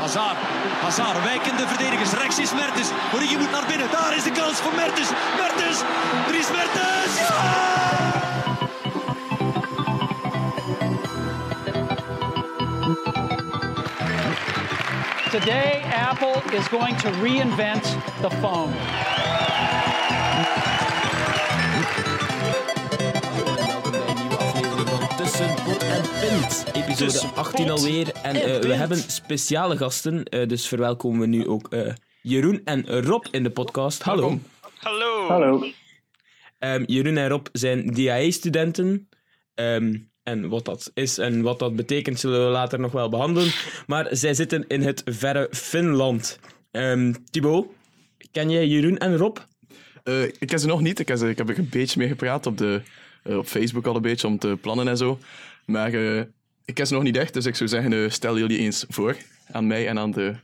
Hazard, Hazard, wijkende verdedigers. Rechts is Mertens. Origi moet naar binnen. Daar is de kans voor Mertens. Mertens, Dries Mertens. Ja! Today, Apple is going to reinvent the phone. En Pint. Episode Tussen 18 pot alweer. En en eh, we hebben speciale gasten, eh, dus verwelkomen we nu ook eh, Jeroen en Rob in de podcast. Hallo. Hallo. Hallo. Ehm, Jeroen en Rob zijn DAE-studenten. Ehm, en wat dat is en wat dat betekent, zullen we later nog wel behandelen. Maar zij zitten in het verre Finland. Ehm Thibaut, ken jij Jeroen en Rob? Eh, ik ken ze nog niet. Ik heb, ze, ik heb er een beetje mee gepraat op, de, op Facebook al een beetje om te plannen en zo. Maar eh, ik ken ze nog niet echt, dus ik zou zeggen, eh, stel jullie eens voor aan mij en aan de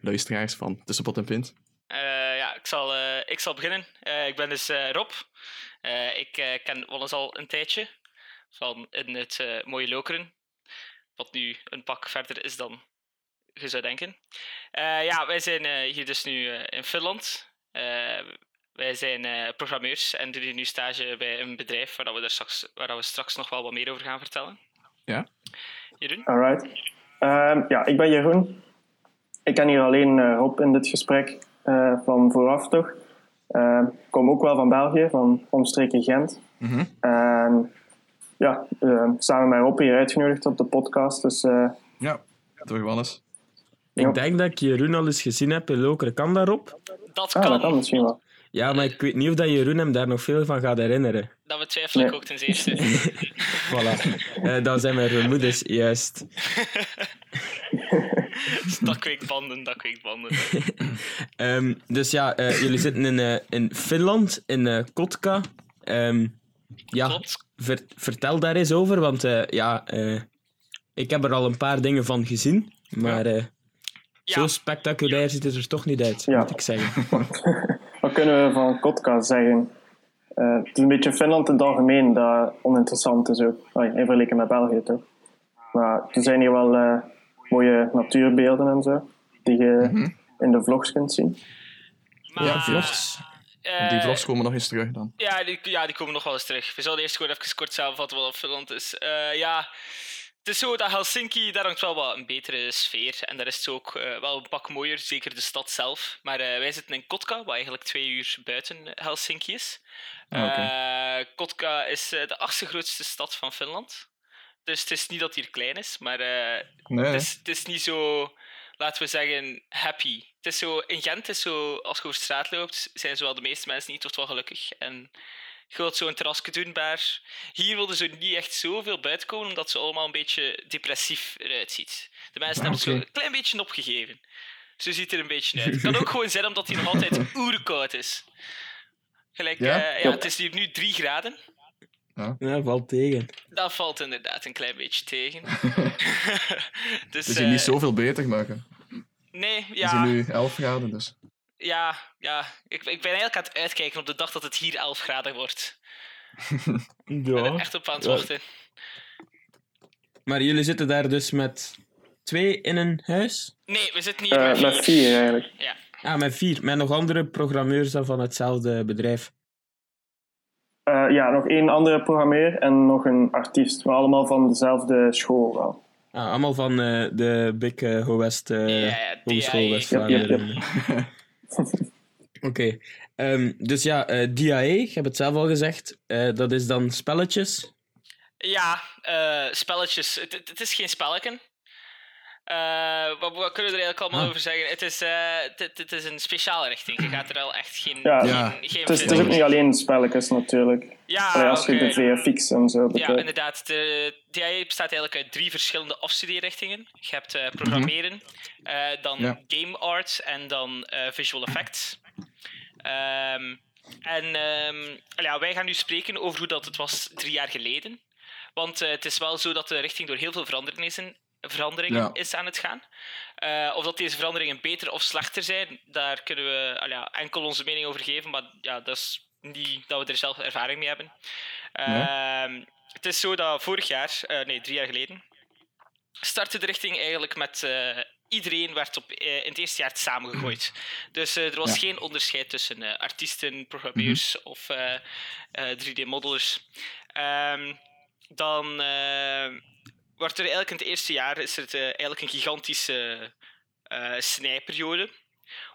luisteraars van Tussen Pot en Pint. Eh, ja, ik zal, ik zal beginnen. Ik ben dus Rob. Ik ken Wallace al een tijdje van in het mooie Lokeren. Wat nu een pak verder is dan je zou denken. Ja, wij zijn hier dus nu in Finland. Wij zijn programmeurs en doen nu stage bij een bedrijf waar, we, er straks, waar we straks nog wel wat meer over gaan vertellen. Ja? Jeroen? Alright. Ehm, ja, ik ben Jeroen. Ik ken hier alleen eh, Rob in dit gesprek eh, van vooraf toch. Ehm, ik kom ook wel van België, van omstreken Gent. En ja, samen met Rob hier uitgenodigd op de podcast. Dus eh, Ja, door Wannes. Ik Ja. denk dat ik Jeroen al eens gezien heb in Lokeren. Kan dat, Rob? Dat ah, kan. dat kan misschien wel. Ja, maar ik weet niet of dat Jeroen hem daar nog veel van gaat herinneren. Dat betwijfel ik Nee. ook ten zeerste. Voilà. Eh dan zijn mijn vermoedens juist. dat kweekt banden, dat kweekt banden. Ehm, dus ja, eh, jullie zitten in, eh, in Finland, in eh, Kotka. Ehm, ja, Klopt. ver- vertel daar eens over, want eh, ja, eh, ik heb er al een paar dingen van gezien, maar eh, Ja. zo spectaculair ziet het er toch niet uit, Ja. moet ik zeggen. Wat kunnen we van Kotka zeggen? Eh, het is een beetje Finland in het algemeen dat oninteressant is ook. Allee, in vergelijking met België toch. Maar er zijn hier wel eh, mooie natuurbeelden en zo. Die je in de vlogs kunt zien. Maar, Ja, vlogs. eh, Die vlogs komen nog eens terug dan. Ja die, ja, die komen nog wel eens terug. We zullen eerst gewoon even kort samenvatten wat op Finland is. Eh, ja, het is zo dat Helsinki, daar hangt wel wat een betere sfeer. En daar is het ook eh, wel een pak mooier, zeker de stad zelf. Maar eh, wij zitten in Kotka, wat eigenlijk twee uur buiten Helsinki is. Ah. Eh, Kotka is de achtste grootste stad van Finland. Dus het is niet dat hier klein is, maar Nee, het, is, het is niet zo, laten we zeggen, happy. Het is zo, in Gent is zo, als je over straat loopt, zijn zowel de meeste mensen niet toch wel gelukkig. En je wilt zo een terrasje doen, maar hier wilden ze niet echt zoveel buiten komen, omdat ze allemaal een beetje depressief eruit ziet. De mensen hebben het zo een klein beetje opgegeven. Zo ziet het er een beetje uit. Het kan ook gewoon zijn omdat hij nog altijd oerkoud is. Gelijk, Ja? ja, het is hier nu 3 graden. Ja, valt tegen. Dat valt inderdaad een klein beetje tegen. dus, Het is hier eh, niet zoveel beter, het Nee, is ja. hier nu 11 graden, dus... Ja, ja. Ik, ik ben eigenlijk aan het uitkijken op de dag dat het hier 11 graden wordt. Ik ben er Ja. echt op aan het Ja. wachten. Maar jullie zitten daar dus met twee in een huis? Nee, we zitten hier Eh, met met vier. vier eigenlijk. Ja. Ah, met vier. Met nog andere programmeurs dan van hetzelfde bedrijf. Eh, ja, nog één andere programmeur en nog een artiest. Maar allemaal van dezelfde school wel. Ah, allemaal van eh, de Big eh, Ho West eh, Ja, ja, Hogeschool. Oké. Ehm, dus ja, eh DAE, ik heb het zelf al gezegd. eh, dat is dan spelletjes. Ja, eh, spelletjes. Het, het is geen spelletje. Eh, wat, wat kunnen we er eigenlijk allemaal Ah. over zeggen? Het is, eh, het, is een speciale richting. Je gaat er al echt geen... Ja. geen, Ja. geen Het is, het is ook niet alleen spelletjes natuurlijk. Ja, Allee, als je de VFX en zo Ja, inderdaad. De DAE bestaat eigenlijk uit drie verschillende afstudeerrichtingen. Je hebt eh, programmeren, eh, dan Ja. game art en dan eh, visual effects. Ehm, en ehm, ja, wij gaan nu spreken over hoe dat het was drie jaar geleden. Want eh, het is wel zo dat de richting door heel veel veranderingen is, veranderingen Ja. is aan het gaan. Eh, of dat deze veranderingen beter of slechter zijn, daar kunnen we al ja, enkel onze mening over geven. Maar ja, dat is niet dat we er zelf ervaring mee hebben. Ehm, het is zo dat vorig jaar, eh, nee, drie jaar geleden, startte de richting eigenlijk met eh, iedereen werd op, in het eerste jaar samengegooid. Dus er was Ja. geen onderscheid tussen eh, artiesten, programmeurs of eh, eh, 3D-modelers. Ehm, dan wordt er eigenlijk in het eerste jaar is er het, eh, eigenlijk een gigantische eh snijperiode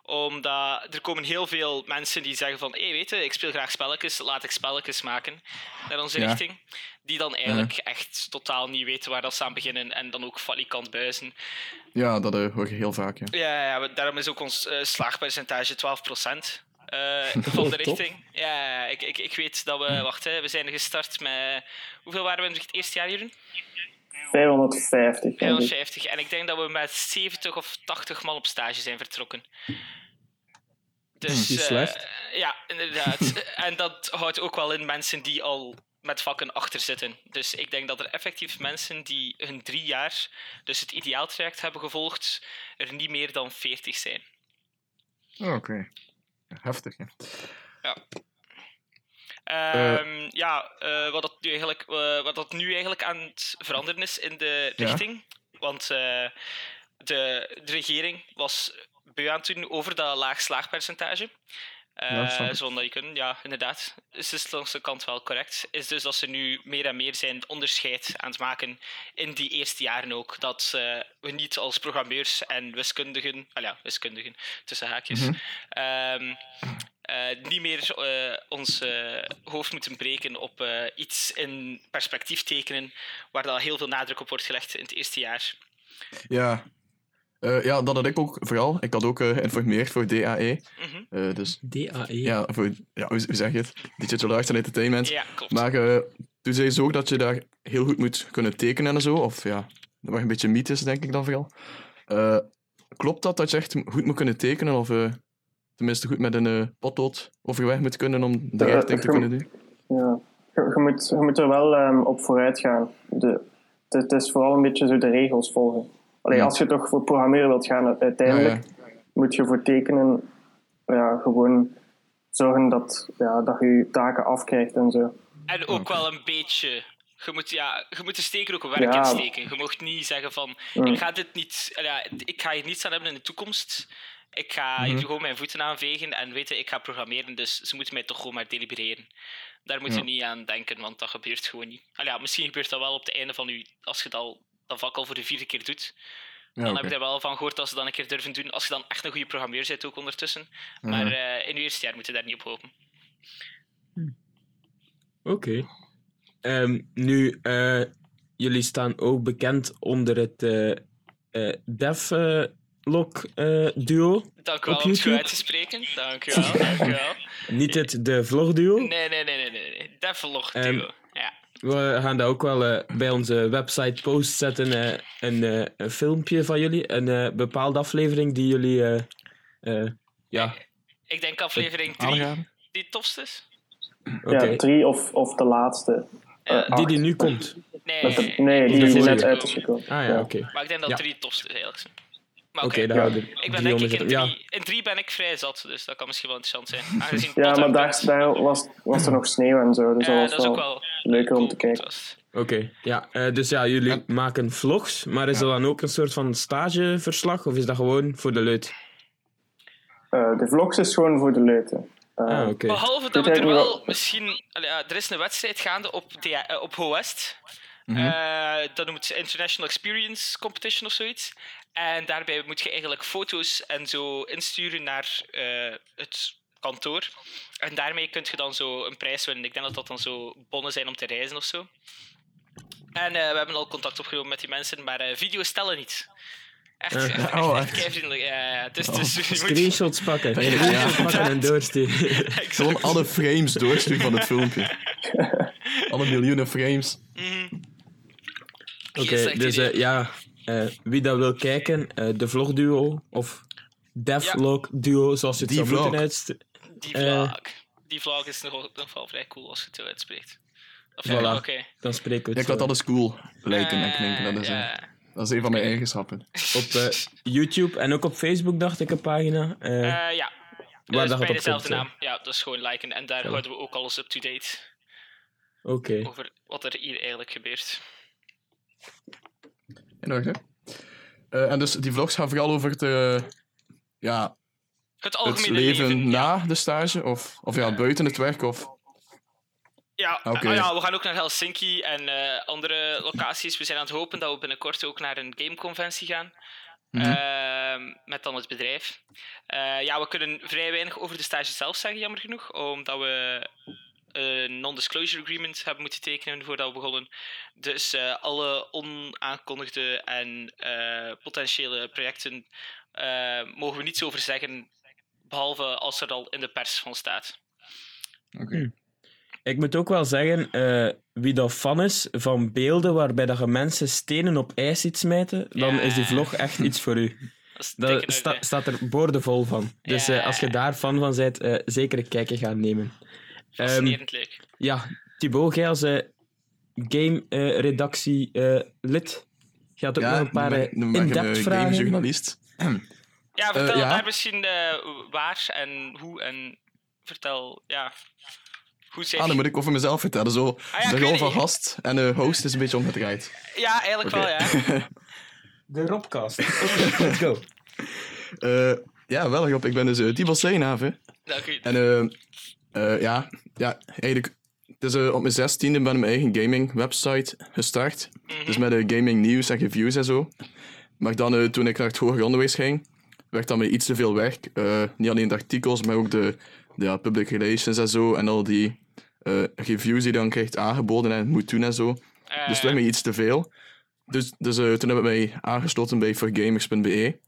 omdat er komen heel veel mensen die zeggen van, hé, hey, weet je, ik speel graag spelletjes, laat ik spelletjes maken naar onze Ja. richting. Die dan eigenlijk echt totaal niet weten waar dat ze aan beginnen en dan ook valikant buizen. Ja, dat eh, hoor je heel vaak. Ja. Ja, ja, daarom is ook ons eh, slaagpercentage 12% eh van de richting. Ja, ja, ik, ik, ik weet dat we, wacht, hè, we zijn gestart met, hoeveel waren we in het eerste jaar hierin? 550. denk ik. 250. En ik denk dat we met 70 of 80 man op stage zijn vertrokken. Dus, eh, slecht. ja, inderdaad. en dat houdt ook wel in mensen die al met vakken achter zitten. Dus ik denk dat er effectief mensen die hun drie jaar, dus het ideaaltraject hebben gevolgd, er niet meer dan 40 zijn. Oké. Heftig, ja. Ehm, ja, eh, wat, dat nu eigenlijk, eh, wat dat nu eigenlijk aan het veranderen is in de Ja. richting. Want de, de regering was beu aan het doen over dat laag slaagpercentage. Zoals dat je kunt, ja, inderdaad. Is het langs de kant wel correct. Is dus dat ze nu meer en meer zijn onderscheid aan het maken in die eerste jaren ook. Dat we niet als programmeurs en wiskundigen, ah ja, wiskundigen tussen haakjes, ehm, eh, niet meer eh, ons eh, hoofd moeten breken op eh, iets in perspectief tekenen, waar dan heel veel nadruk op wordt gelegd in het eerste jaar. Ja. Eh, ja, dat had ik ook vooral. Ik had ook eh, geïnformeerd voor DAE. Mhm. Eh, dus DAE. ja, voor, ja hoe, hoe zeg je het? Digital Arts and Entertainment. Ja, klopt. Maar eh, toen zei ze ook dat je daar heel goed moet kunnen tekenen en zo. Of ja, dat was een beetje mythes, denk ik dan vooral. Eh, klopt dat, dat je echt goed moet kunnen tekenen? Of eh, tenminste goed met een eh, potlood overweg moet kunnen om de Ja, richting te kunnen doen? Ja. Je, je moet, je moet er wel ehm, op vooruit gaan. De, het, het is vooral een beetje zo de regels volgen. Allee, Ja. Als je toch voor programmeren wilt gaan, uiteindelijk moet je voor tekenen ja, gewoon zorgen dat, ja, dat je je taken afkrijgt en zo. En ook wel een beetje. Je moet, ja, je moet er zeker ook werk Ja. in steken. Je mag niet zeggen van, Mm. ik ga dit niet, ja, ik ga hier niets aan hebben in de toekomst. Ik ga hier gewoon mijn voeten aanvegen en weten, ik ga programmeren, dus ze moeten mij toch gewoon maar delibereren. Daar moet je Ja. niet aan denken, want dat gebeurt gewoon niet. Al ja, misschien gebeurt dat wel op het einde van je, als je het al, dat vak al voor de vierde keer doet. Ja, dan heb je er wel van gehoord dat ze dan een keer durven doen, als je dan echt een goede programmeur bent ook ondertussen. Mhm. Maar eh, in je eerste jaar moet je daar niet op hopen. Oké. Ehm, nu, eh, jullie staan ook bekend onder het eh eh Devlog eh, duo. Dank u wel Op om het goed uit te spreken. Dank u wel, dank u wel. Niet het de vlogduo. Nee, nee, nee, nee, nee. nee. Devlog Ehm, duo. ja. We gaan dat ook wel eh, bij onze website post zetten. eh, een, eh, een filmpje van jullie. Een eh, bepaalde aflevering die jullie. eh, eh, ja, Ik denk aflevering 3 Aanraden? die het tofst is. oké. Ja, drie of, of de laatste. Ja, Die die nu komt. Nee, de- nee, die de vorige net uit is gekomen. Ah ja, oké. Maar ik denk dat Ja. 3 het tofste is eigenlijk. Maar Oké, we ik ben denk ik in 300 Ja, 3, in 3 ben ik vrij zat, dus dat kan misschien wel interessant zijn. Aangezien Ja, maar daar, was, was er nog sneeuw en zo, dus Ja, dat dat was is ook wel wel leuker om te kijken. oké. Ja, eh, dus ja, jullie maken vlogs. Maar is Ja. dat dan ook een soort van stageverslag? Of is dat gewoon voor de leut? Eh, de vlogs is gewoon voor de leuten. Eh, Ah, oké. Behalve dat we er wel misschien... er is een wedstrijd gaande op, DA eh, Mhm. Eh, dat noemt ze International Experience Competition of zoiets. En daarbij moet je eigenlijk foto's en zo insturen naar eh, het kantoor. En daarmee kun je dan zo een prijs winnen. Ik denk dat dat dan zo bonnen zijn om te reizen of zo. En eh, we hebben al contact opgenomen met die mensen, maar video's tellen niet. Echt, echt, echt, Oh, echt echt? keivriendelijk. Ja, ja. Dus, dus, je moet- Screenshots pakken. Screenshots pakken en doorsturen. Exact. Gewoon alle frames doorsturen van het filmpje. Alle miljoenen frames. Mhm. Oké, dus eh, ja, eh, wie dat wil kijken, eh, de vlogduo of devlog duo, zoals je het Die zou moeten vlog. uitst- Die Eh. vlog. Die vlog is nog, nog wel vrij cool als je het zo uitspreekt. Of ja, Voilà. oké. Dan spreken we het ik zo. alles cool lijken en klinken. Dat is. Dat is een van mijn eigenschappen. Op eh, YouTube en ook op Facebook, dacht ik, een pagina. eh, Eh, ja. waar dat is bij op dezelfde naam. Ja, dat is gewoon liken. En daar Ja. houden we ook alles up-to-date. Oké. over wat er hier eigenlijk gebeurt. In orde. Eh, en dus die vlogs gaan vooral over het, eh, ja, Het het algemene leven, leven. na de stage? Of, of ja, buiten het werk? Of... Ja, ah ja, we gaan ook naar Helsinki en eh, andere locaties. We zijn aan het hopen dat we binnenkort ook naar een gameconventie gaan. Mhm. Ehm, met dan het bedrijf. Eh, ja, we kunnen vrij weinig over de stage zelf zeggen, jammer genoeg. Omdat we een non-disclosure agreement hebben moeten tekenen voordat we begonnen. Dus eh, alle onaankondigde en eh, potentiële projecten eh, mogen we niets over zeggen. Behalve als er al in de pers van staat. Oké. Ik moet ook wel zeggen, eh, wie dat fan is van beelden waarbij dat je mensen stenen op ijs ziet smijten, dan Ja. is die vlog echt iets voor u. Daar sta- staat er boordevol van. Dus Ja. eh, als je daar fan van bent, eh, zeker een kijkje gaan nemen. Ehm, leuk. ja, Thibaut, jij als eh, game-redactie-lid, had ook nog een paar in-depth een vragen. gamejournalist. Ja, vertel ja. daar misschien eh, waar en hoe en vertel, ja. Hoe zeg Ah, dan je- moet ik over mezelf vertellen. Zo, Ah ja, de rol van gast en de host is een beetje omgedraaid. Ja, eigenlijk wel, ja. De Robcast. Let's go. Eh, ja, wel Rob. Ik ben dus uh, Thibaut Steenhaven. Dank u. En eh, eh, ja, ja, eigenlijk... Dus eh, op mijn zestiende ben ik mijn eigen gaming website gestart. Mhm. Dus met de gaming nieuws en reviews en zo. Maar dan, eh, toen ik naar het hoger onderwijs ging, werd dat me iets te veel werk. Eh, niet alleen de artikels, maar ook de ja, public relations en zo. En al die eh, reviews die je dan krijgt aangeboden en moet doen en zo. Eh, Dus het werd iets te veel. Dus, dus eh, toen heb ik mij aangesloten bij forgamers.be.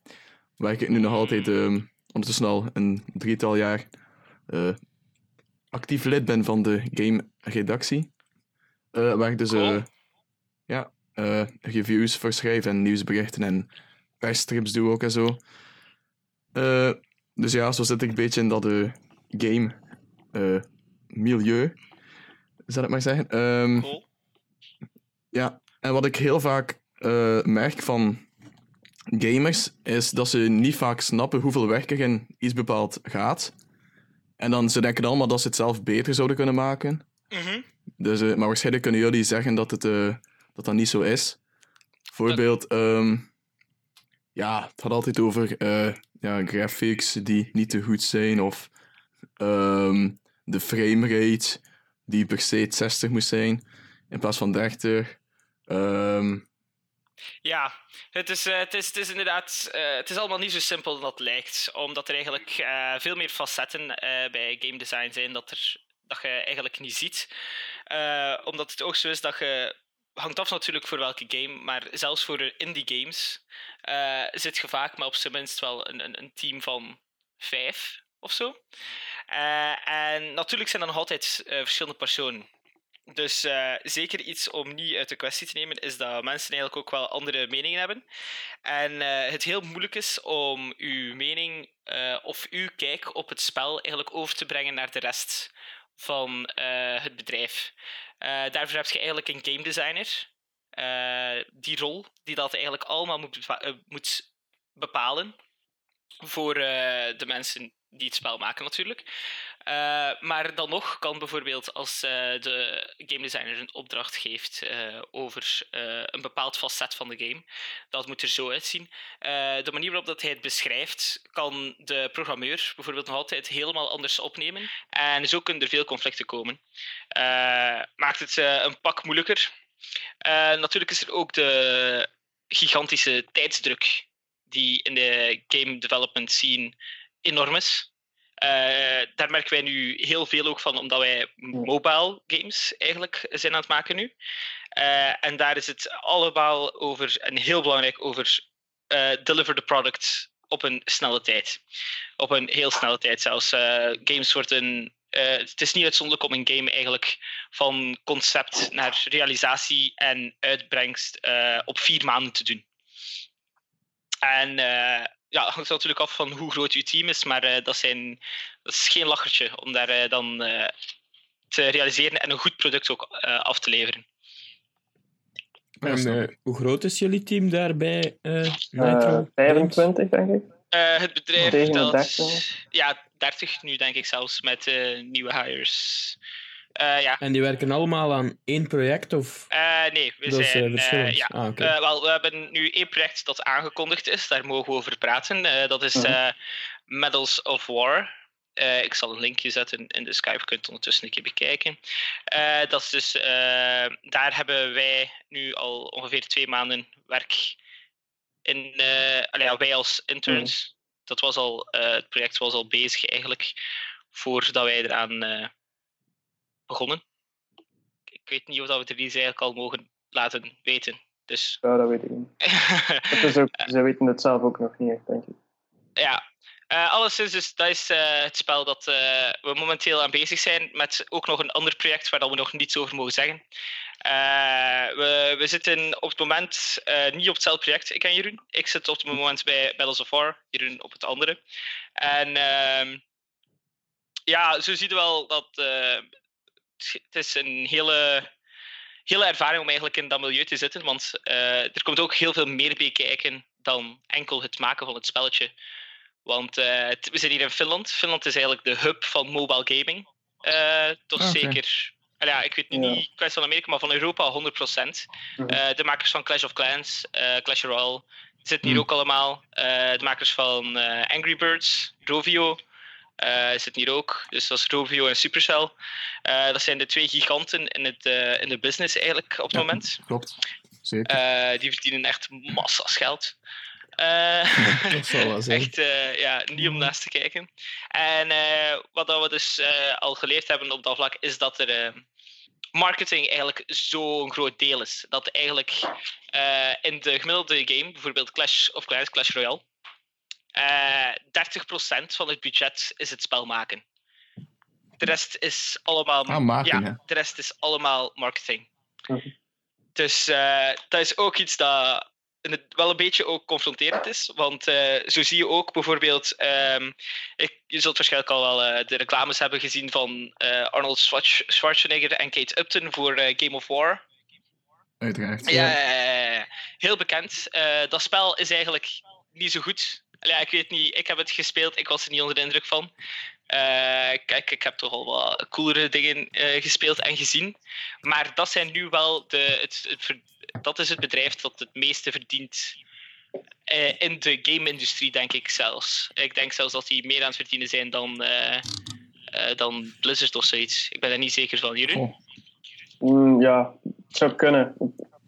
Waar ik nu nog altijd eh, ondertussen al een drietal jaar actief lid ben van de game-redactie. Eh, waar ik dus Cool. ja, reviews voor schrijf en nieuwsberichten en persstrips doe ook en zo. Dus ja, zo zit ik een beetje in dat game eh, milieu, zal ik maar zeggen. Ehm, cool. ja, en wat ik heel vaak eh, merk van gamers, is dat ze niet vaak snappen hoeveel werk er in iets bepaald gaat. En dan ze denken allemaal dat ze het zelf beter zouden kunnen maken. Mhm. Dus, eh, maar waarschijnlijk kunnen jullie zeggen dat het, dat, dat niet zo is. Bijvoorbeeld, ehm, ja, het gaat altijd over ja, graphics die niet te goed zijn, of ehm, de framerate die per se 60 moet zijn in plaats van 30. Ehm, Ja, het is, eh, het is, het is inderdaad eh, het is allemaal niet zo simpel als dat lijkt. Omdat er eigenlijk eh, veel meer facetten bij game design zijn dat, er, dat je eigenlijk niet ziet. Omdat het ook zo is dat je... hangt af natuurlijk voor welke game, maar zelfs voor indie games zit je vaak maar op zijn minst wel een, een, een team van vijf of zo. Eh, en natuurlijk zijn er nog altijd eh, verschillende personen. Dus eh, zeker iets om niet uit de kwestie te nemen, is dat mensen eigenlijk ook wel andere meningen hebben. En het heel moeilijk is om uw mening of uw kijk op het spel eigenlijk over te brengen naar de rest van het bedrijf. Daarvoor heb je eigenlijk een game designer. die rol, die dat eigenlijk allemaal moet, moet bepalen voor de mensen die het spel maken natuurlijk. Eh, maar dan nog kan bijvoorbeeld als eh, de game designer een opdracht geeft eh, over een bepaald facet van de game, dat moet er zo uitzien. De manier waarop dat hij het beschrijft, kan de programmeur bijvoorbeeld nog altijd helemaal anders opnemen. En zo kunnen er veel conflicten komen. Maakt het een pak moeilijker. Natuurlijk is er ook de gigantische tijdsdruk die in de game development scene enorm is. Eh, daar merken wij nu heel veel ook van, omdat wij mobile games eigenlijk zijn aan het maken nu. Eh, en daar is het allemaal over, en heel belangrijk, over eh, deliver the product op een snelle tijd. Op een heel snelle tijd zelfs. Games worden... het is niet uitzonderlijk om een game eigenlijk van concept naar realisatie en uitbrengst op vier maanden te doen. En ja, het hangt natuurlijk af van hoe groot uw team is, maar eh, dat, zijn, dat is geen lachertje om daar eh, dan eh, te realiseren en een goed product ook eh, af te leveren. En, eh, hoe groot is jullie team daarbij, eh Nitro? Eh, 25, denk ik. Eh, het bedrijf Tegen de telt 30. ja, 30 nu denk ik zelfs met eh, nieuwe hires. Eh, ja. En die werken allemaal aan één project? Of? Eh, nee, we Dat is, eh, zijn. eh, verschillend. ja. Ah. Eh, wel, we hebben nu één project dat aangekondigd is, daar mogen we over praten. Eh, dat is Mhm. eh, Medals of War. Eh, ik zal een linkje zetten in de Skype, je kunt het ondertussen een keer bekijken. Eh, dat is dus, eh, daar hebben wij nu al ongeveer twee maanden werk in. eh, ja, wij als interns. Dat was al, eh, het project was al bezig eigenlijk, voordat wij eraan eh, begonnen. Ik weet niet of dat we het hier eigenlijk al mogen laten weten. Dus Ja, dat weet ik niet. Is ook, ze weten het zelf ook nog niet echt, denk ik. ja, Eh alleszins, dus dat is eh, het spel dat eh, we momenteel aan bezig zijn. Met ook nog een ander project waar dat we nog niets over mogen zeggen. We, we zitten op het moment niet op hetzelfde project, ik en Jeroen. Ik zit op het moment bij Battles of War, Jeroen op het andere. En ehm, ja, zo zie je wel dat het is een hele, hele ervaring om eigenlijk in dat milieu te zitten. Want eh, er komt ook heel veel meer bij kijken dan enkel het maken van het spelletje. Want eh, we zijn hier in Finland. Finland is eigenlijk de hub van mobile gaming. Eh, toch Ah, zeker. Ja, ik weet nu Ja. niet kwestie van Amerika, maar van Europa 100%. Mhm. De makers van Clash of Clans, Clash Royale, zitten hier Hmm. ook allemaal. De makers van Angry Birds, Rovio, eh, zitten hier ook. Dus dat is Rovio en Supercell. Eh, dat zijn de twee giganten in, het, eh, in de business eigenlijk op het Ja. moment. Klopt. Zeker. Die verdienen echt massa's geld. Wel zijn. echt eh, ja, niet om naast te kijken. En wat dat we dus al geleerd hebben op dat vlak is dat er marketing eigenlijk zo'n groot deel is. Dat eigenlijk in de gemiddelde game, bijvoorbeeld Clash of Clans, Clash Royale, 30% van het budget is het spel maken. De rest is allemaal, Ah, maken, ja, de rest is allemaal marketing. Dus eh, dat is ook iets dat in het wel een beetje ook confronterend is. Want eh, zo zie je ook bijvoorbeeld. ehm, ik, je zult waarschijnlijk al wel eh, de reclames hebben gezien van eh, Arnold Schwarz- Schwarzenegger en Kate Upton voor eh, Game of War. Uiteraard. Ja, ja, ja, ja. heel bekend. Eh, dat spel is eigenlijk niet zo goed. Ja, ik weet niet, ik heb het gespeeld, ik was er niet onder de indruk van. Eh, kijk, ik heb toch al wat coolere dingen eh, gespeeld en gezien. Maar dat zijn nu wel de. Het, dat is het bedrijf dat het meeste verdient. eh, in de game-industrie, denk ik zelfs. Ik denk zelfs dat die meer aan het verdienen zijn dan, dan Blizzard of zoiets. Ik ben er niet zeker van. Jeroen? Oh. Mm, ja, het zou kunnen.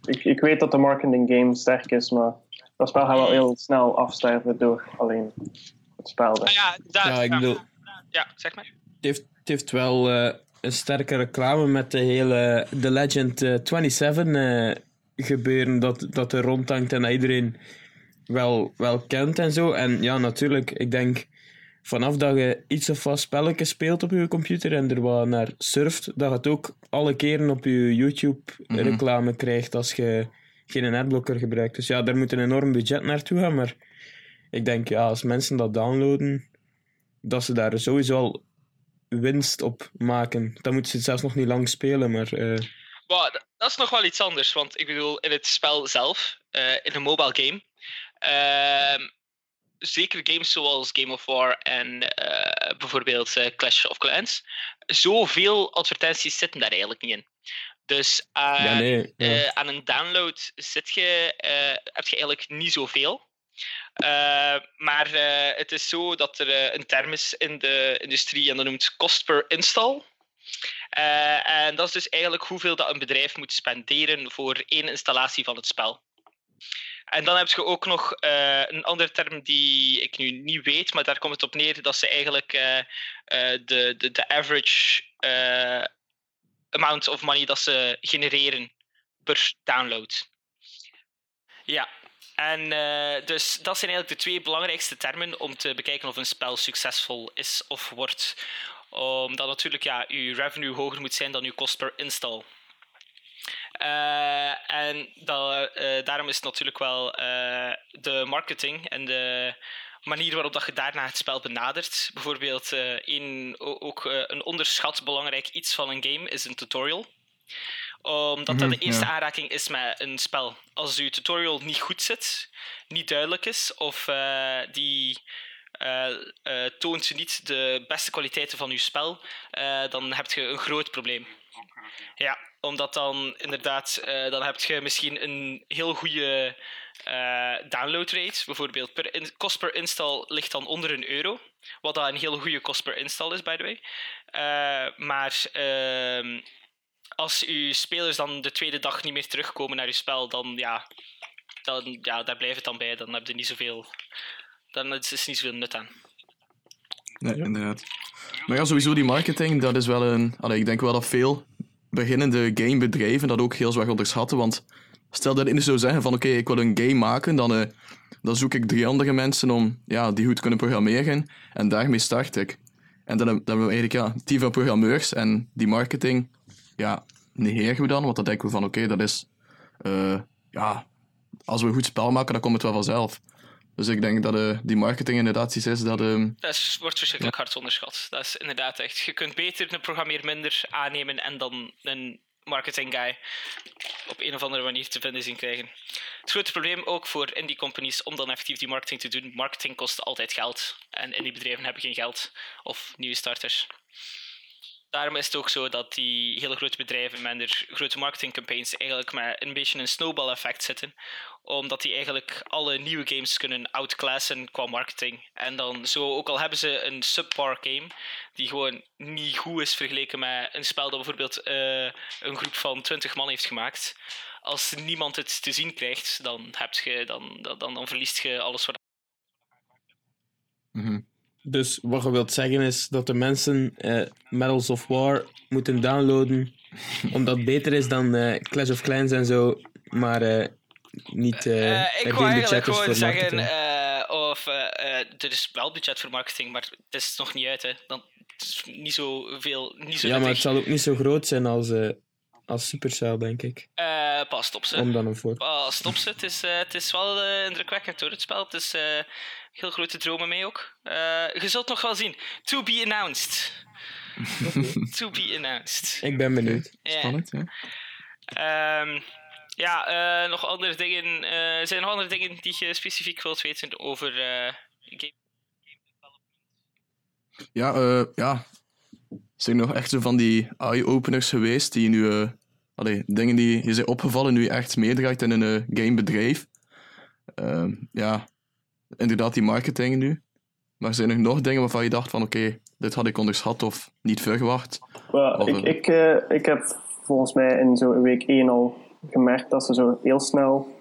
Ik, ik weet dat de marketing game sterk is, maar dat spel gaat wel heel snel afsterven door alleen het spel. Ah, ja, daar, Ja, ik bedoel, ja, zeg maar. het heeft, het heeft wel eh, een sterke reclame met de hele The Legend eh, 27 eh, gebeuren dat, dat er rondhangt en dat iedereen wel, wel kent en zo. En ja, natuurlijk, ik denk vanaf dat je iets of wat spelletjes speelt op je computer en er wat naar surft, dat je het ook alle keren op je YouTube-reclame krijgt als je geen adblocker gebruikt. Dus ja, daar moet een enorm budget naartoe gaan, maar ik denk, ja, als mensen dat downloaden, dat ze daar sowieso al winst op maken. Dan moeten ze het zelfs nog niet lang spelen, maar... d- dat is nog wel iets anders, want ik bedoel, in het spel zelf, eh, in een mobile game, ehm, zeker games zoals Game of War en eh, bijvoorbeeld Clash of Clans, zoveel advertenties zitten daar eigenlijk niet in. Dus aan, ja, nee. ja. eh, aan een download zit je, eh, heb je eigenlijk niet zoveel. Eh, maar eh, het is zo dat er eh, een term is in de industrie en dat noemt cost per install. Eh, en dat is dus eigenlijk hoeveel dat een bedrijf moet spenderen voor één installatie van het spel. En dan heb je ook nog eh, een andere term die ik nu niet weet, maar daar komt het op neer dat ze eigenlijk eh, eh, de, de, de average eh, amount of money dat ze genereren per download. Ja, en eh, dus dat zijn eigenlijk de twee belangrijkste termen om te bekijken of een spel succesvol is of wordt. Omdat natuurlijk ja, je revenue hoger moet zijn dan je kost per install. Eh, en dat, eh, daarom is natuurlijk wel de marketing en de manier waarop dat je daarna het spel benadert. Bijvoorbeeld, eh, een, o- ook eh, een onderschat belangrijk iets van een game is een tutorial omdat dat Mhm, de eerste ja. aanraking is met een spel. Als je tutorial niet goed zit, niet duidelijk is, of eh, die eh, eh, toont niet de beste kwaliteiten van je spel, eh, dan heb je een groot probleem. Ja, omdat dan inderdaad, eh, dan heb je misschien een heel goede eh download rate. Bijvoorbeeld, per kost per install ligt dan onder een euro. Wat dan een heel goede kost per install is, by the way. Eh, maar ehm, als uw spelers dan de tweede dag niet meer terugkomen naar uw spel, dan ja, dan, ja daar blijft het dan bij. Dan heb je niet zoveel, dan is er niet zoveel nut aan. Nee, inderdaad. Maar ja, sowieso die marketing, dat is wel een... Allee, ik denk wel dat veel beginnende gamebedrijven dat ook heel zwaar onderschatten, want stel dat ik zou zeggen van oké, ik wil een game maken, dan, eh, dan zoek ik drie andere mensen om, ja, die goed kunnen programmeren en daarmee start ik. En dan, dan hebben we eigenlijk ja, team van programmeurs en die marketing, ja, negeren we dan, want dan denken we van oké, dat is... eh, ja, als we een goed spel maken, dan komt het wel vanzelf. Dus ik denk dat eh, die marketing inderdaad iets is dat... ehm, Dat is, wordt verschrikkelijk hard onderschat. Dat is inderdaad echt. Je kunt beter een programmeer minder aannemen en dan een marketing guy op een of andere manier te vinden zien krijgen. Het grote probleem ook voor indie companies om dan effectief die marketing te doen. Marketing kost altijd geld en indie bedrijven hebben geen geld of nieuwe starters. Daarom is het ook zo dat die hele grote bedrijven met grote marketingcampagnes eigenlijk met een beetje een snowball effect zitten omdat die eigenlijk alle nieuwe games kunnen outclassen qua marketing. En dan zo, ook al hebben ze een subpar game die gewoon niet goed is vergeleken met een spel dat bijvoorbeeld eh, een groep van 20 man heeft gemaakt. Als niemand het te zien krijgt, dan, heb je, dan, dan, dan, verliest je alles wat. mhm. Dus wat je wilt zeggen is dat de mensen eh, Medals of War moeten downloaden, omdat het beter is dan eh, Clash of Clans en zo, maar niet er ik wou eigenlijk gewoon zeggen, eh, of er is wel budget voor marketing, maar het is nog niet uit. Hè. Dan, het is niet zoveel, niet zo ja, maar het zal ook niet zo groot zijn als, eh als Supercell, denk ik. Eh, pas, stop ze. Om dan een voor. Ah, stop ze. Het is, eh, het is wel eh, indrukwekkend hoor, het spel. Het is eh, heel grote dromen mee ook. Eh, je zult nog wel zien. To be announced. to be announced. Ik ben benieuwd. Spannend, ja. Ehm, ja, eh, nog andere dingen. eh, zijn er nog andere dingen die je specifiek wilt weten over eh game? Ja, eh, ja. Zijn er nog echt zo van die eye-openers geweest die nu... eh allee, dingen die je zijn opgevallen nu je echt meedraagt in een eh, gamebedrijf? Ehm, ja, inderdaad die marketing nu. Maar zijn er nog dingen waarvan je dacht van oké, dit had ik onderschat of niet verwacht? Of ik, ik, eh, ik heb volgens mij in zo'n week 1 al gemerkt dat ze zo heel snel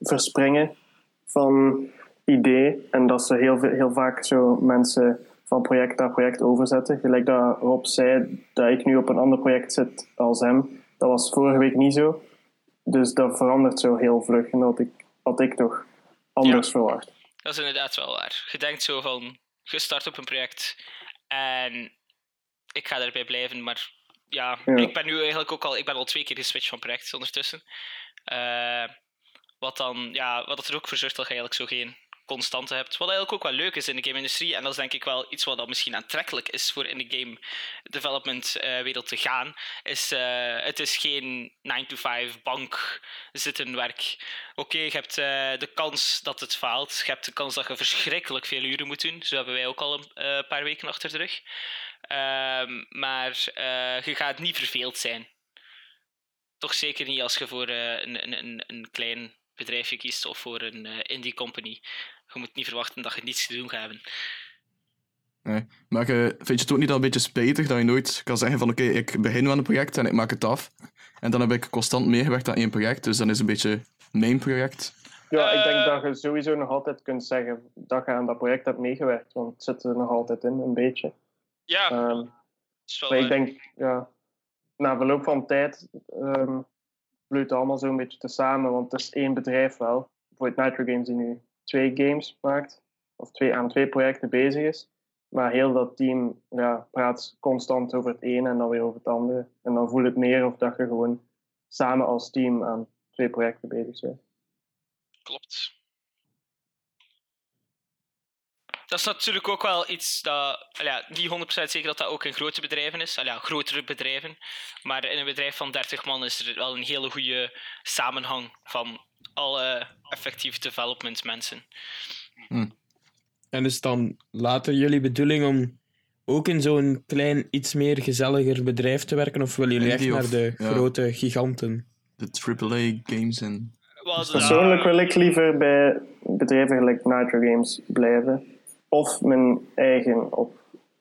verspringen van idee. En dat ze heel, veel- heel vaak zo mensen van project naar project overzetten. Gelijk dat Rob zei dat ik nu op een ander project zit als hem. Dat was vorige week niet zo. Dus dat verandert zo heel vlug. En dat ik, had ik toch anders Ja. verwacht. Dat is inderdaad wel waar. Je denkt zo van, je start op een project en ik ga erbij blijven, maar ja, Ja. ik ben nu eigenlijk ook al, ik ben al twee keer geswitcht van project ondertussen. Eh, wat dan, ja, wat er ook voor zorgt dat je eigenlijk zo geen constante hebt. Wat eigenlijk ook wel leuk is in de game-industrie. En dat is denk ik wel iets wat dan misschien aantrekkelijk is voor in de game development eh, wereld te gaan. Is, eh, het is geen 9-to-5 bank zitten werk. Oké, je hebt de kans dat het faalt. Je hebt de kans dat je verschrikkelijk veel uren moet doen. Zo hebben wij ook al een paar weken achter de rug. Ehm, maar eh, je gaat niet verveeld zijn. Toch zeker niet als je voor eh, een, een, een, een klein bedrijfje kiest of voor een eh, indie company. Je moet niet verwachten dat je niets te doen gaat hebben. Nee. Maar vind je het ook niet al een beetje spijtig dat je nooit kan zeggen van oké, ik begin aan een project en ik maak het af. En dan heb ik constant meegewerkt aan één project, dus dan is het een beetje mijn project. Ja, ik denk dat je sowieso nog altijd kunt zeggen dat je aan dat project hebt meegewerkt. Want het zit er nog altijd in, een beetje. Ja, Ehm, dat is wel Maar ik waar. denk, ja, na verloop van tijd um, vloeit het allemaal zo'n beetje tezamen, want het is één bedrijf wel. Bijvoorbeeld Nitro Games die nu twee games maakt, of twee, aan twee projecten bezig is. Maar heel dat team ja, praat constant over het ene en dan weer over het andere. En dan voel het meer of dat je gewoon samen als team aan twee projecten bezig bent. Klopt. Dat is natuurlijk ook wel iets dat, al ja, niet 100% zeker dat dat ook in grote bedrijven is, al ja, grotere bedrijven. Maar in een bedrijf van 30 man is er wel een hele goede samenhang van alle effectief development mensen. En is het dan later jullie bedoeling om ook in zo'n klein, iets meer gezelliger bedrijf te werken? Of willen jullie echt naar de ja. grote giganten? De AAA games en... Wel, Persoonlijk wil ik liever bij bedrijven gelijk Nitro Games blijven. Of mijn eigen op,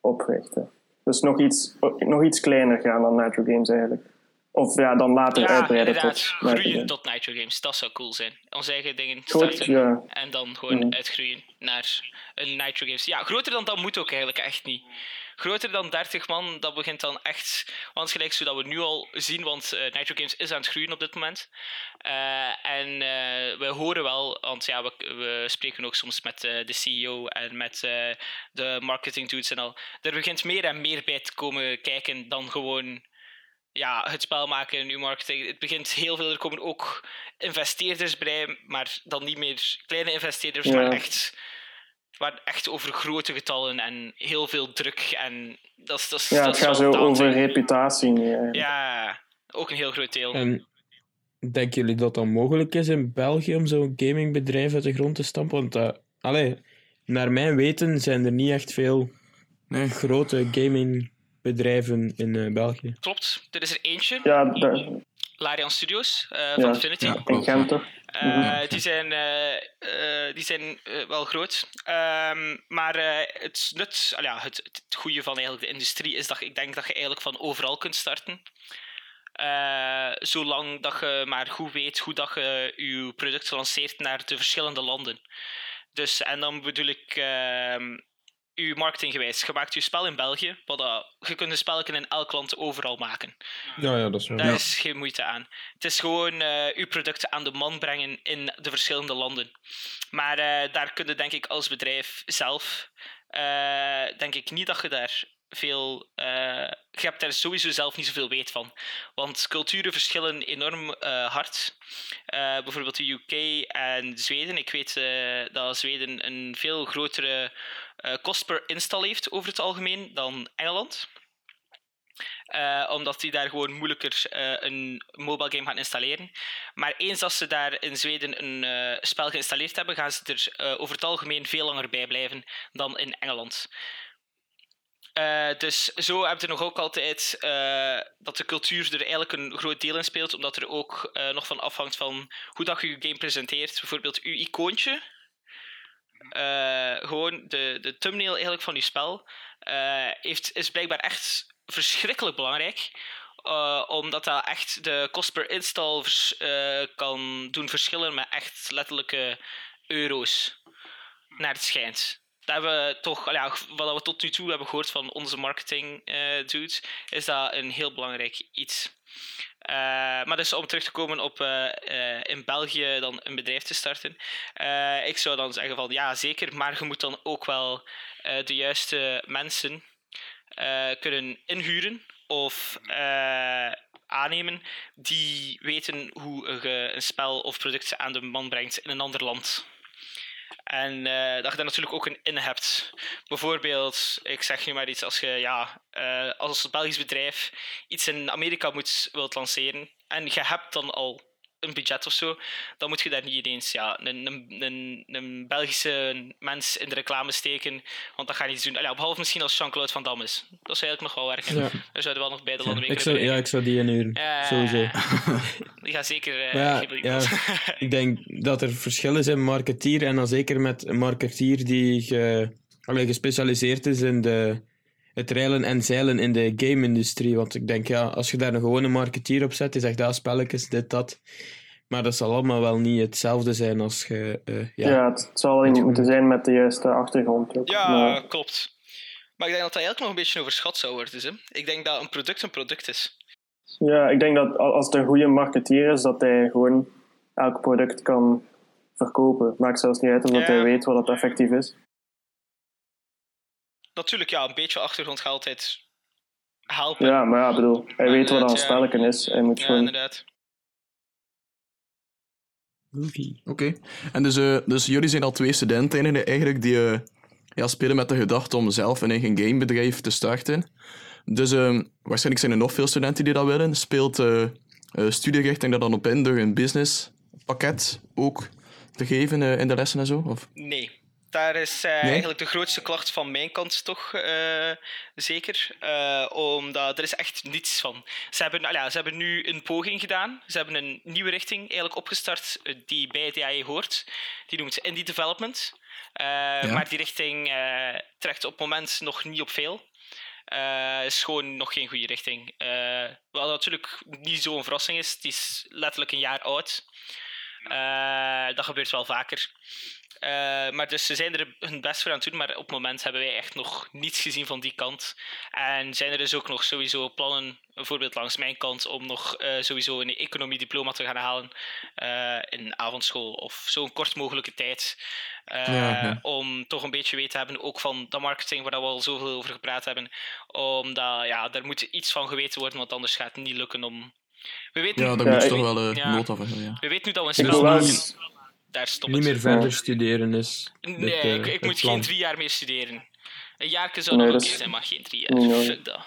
oprichten. Dus nog iets, nog iets kleiner gaan dan Nitro Games eigenlijk. Of ja, dan later Ja, uitbreiden inderdaad. tot Groeien tot Nitro Games. Dat zou cool zijn. Onze eigen dingen Goed, starten. ja. En dan gewoon Mhm. uitgroeien naar een Nitro Games. Ja, groter dan dat moet ook eigenlijk echt niet. Groter dan 30 man, dat begint dan echt. Want gelijk zodat we nu al zien, want eh, Nitro Games is aan het groeien op dit moment. Eh, en eh, we horen wel, want ja, we, we spreken ook soms met de CEO en met de marketing dudes en al. Er begint meer en meer bij te komen kijken dan gewoon ja, het spel maken en uw marketing. Het begint heel veel. Er komen ook investeerders bij, maar dan niet meer kleine investeerders, Ja. maar echt, maar echt over grote getallen en heel veel druk. En dat is, dat is, Ja, dat het gaat zo over reputatie. Ja, ook een heel groot deel. En denken jullie dat dat mogelijk is in België om zo'n gamingbedrijf uit de grond te stampen? Want dat, allee, naar mijn weten zijn er niet echt veel Nee. grote gamingbedrijven in eh, België. Klopt, er is er eentje, Ja, daar, Larian Studios eh, Ja. van Infinity. Ja. in Gent toch? Eh, die zijn, eh, die zijn wel groot. Ehm, maar eh, het nut, al ja, het, het goede van eigenlijk de industrie is dat ik denk dat je eigenlijk van overal kunt starten. Eh, zolang dat je maar goed weet hoe dat je je product lanceert naar de verschillende landen. Dus, en dan bedoel ik uw marketinggewijs. Je maakt je spel in België, wat dat, je kunt een spelletje in elk land overal maken. Ja, ja dat is wel. Daar is geen moeite aan. Het is gewoon eh uw producten aan de man brengen in de verschillende landen. Maar eh, daar kun je denk ik als bedrijf zelf, eh, denk ik niet dat je daar veel... eh, je hebt daar sowieso zelf niet zoveel weet van. Want culturen verschillen enorm eh, hard. Eh, bijvoorbeeld de UK en Zweden. Ik weet eh, dat Zweden een veel grotere kost per install heeft over het algemeen dan Engeland. Eh, omdat die daar gewoon moeilijker eh, een mobile game gaan installeren. Maar eens dat ze daar in Zweden een eh, spel geïnstalleerd hebben, gaan ze er eh, over het algemeen veel langer bij blijven dan in Engeland. Eh, dus zo heb je nog ook altijd eh, dat de cultuur er eigenlijk een groot deel in speelt, omdat er ook eh, nog van afhangt van hoe dat je je game presenteert. Bijvoorbeeld uw icoontje, eh, gewoon de, de thumbnail eigenlijk van je spel, eh, heeft, is blijkbaar echt verschrikkelijk belangrijk. eh, omdat dat echt de kost per install eh, kan doen verschillen met echt letterlijke euro's. Naar het schijnt. Dat we toch, wat we tot nu toe hebben gehoord van onze marketing eh dudes, is dat een heel belangrijk iets. Eh, maar dus om terug te komen op eh, in België dan een bedrijf te starten. ik zou dan zeggen van ja, zeker, maar je moet dan ook wel de juiste mensen kunnen inhuren of aannemen die weten hoe je een spel of product aan de man brengt in een ander land. En eh, dat je daar natuurlijk ook een in hebt. Bijvoorbeeld, ik zeg nu maar iets, als je ja, eh, als Belgisch bedrijf iets in Amerika moet, wilt lanceren en je hebt dan al een budget of zo, dan moet je daar niet ineens ja, een, een, een, een Belgische mens in de reclame steken, want dat gaat niet doen. Allee, behalve misschien als Jean-Claude Van Damme is. Dat zou eigenlijk nog wel werken. Ja. Daar zouden we wel nog beide landen mee Ik kunnen zou, ja, ik zou die inhuren. Ja, Sowieso. Die gaat zeker eh Ja, ja. ja. Ik denk dat er verschillen zijn marketeer en dan zeker met een marketeer die ge, allee, gespecialiseerd is in de, het reilen en zeilen in de game-industrie. Want ik denk, ja, als je daar een gewone marketeer op zet, die zegt, ja, spelletjes, dit, dat. Maar dat zal allemaal wel niet hetzelfde zijn als je... eh, Ja, ja. het, zal iemand moeten zijn met de juiste achtergrond. ook. Ja, Maar- klopt. Maar ik denk dat dat eigenlijk nog een beetje overschat zou worden. Hè? Ik denk dat een product een product is. Ja, ik denk dat al- als het een goede marketeer is, dat hij gewoon elk product kan verkopen. Maakt zelfs niet uit omdat Ja. hij weet wat het effectief is. Natuurlijk, ja, een beetje achtergrond gaat altijd helpen. Ja, maar ja, ik bedoel, hij weet wat een spelletje is. Hij moet Ja, gewoon... inderdaad. Movie. Oké. En dus, eh, dus jullie zijn al twee studenten eigenlijk die eh, ja, spelen met de gedachte om zelf een eigen gamebedrijf te starten. Dus eh, waarschijnlijk zijn er nog veel studenten die dat willen. Speelt eh eh, studierichting daar dan op in door een businesspakket ook te geven in de lessen en zo? Of? Nee. Daar is eh, eigenlijk de grootste klacht van mijn kant toch eh, zeker. Eh, omdat er is echt niets van. Ze hebben, ja, ze hebben nu een poging gedaan. Ze hebben een nieuwe richting eigenlijk opgestart die bij DAE hoort. Die noemt Indie Development. Eh, Maar die richting eh, trekt op het moment nog niet op veel. Eh is gewoon nog geen goede richting. Eh, wat natuurlijk niet zo'n verrassing is. Het is letterlijk een jaar oud. Eh, dat gebeurt wel vaker. Eh, maar dus ze zijn er hun best voor aan het doen, maar op het moment hebben wij echt nog niets gezien van die kant. En zijn er dus ook nog sowieso plannen, bijvoorbeeld langs mijn kant, om nog eh, sowieso een economiediploma te gaan halen eh, in avondschool of zo'n kort mogelijke tijd. Eh, Ja, ja. Om toch een beetje weten te hebben, ook van de marketing waar we al zoveel over gepraat hebben. Omdat ja, daar moet iets van geweten worden, want anders gaat het niet lukken om. We weten, Ja, daar Ja, moet je toch wel eh hebben, ja. we weten nu dat we een spel maken. Eens- Daar stopt Niet meer verder studeren is. Nee, dit, eh, ik, ik moet plan. geen drie jaar meer studeren. Een jaar zou Nee, nog is zijn, maar geen drie jaar. nodig. Fuck dat.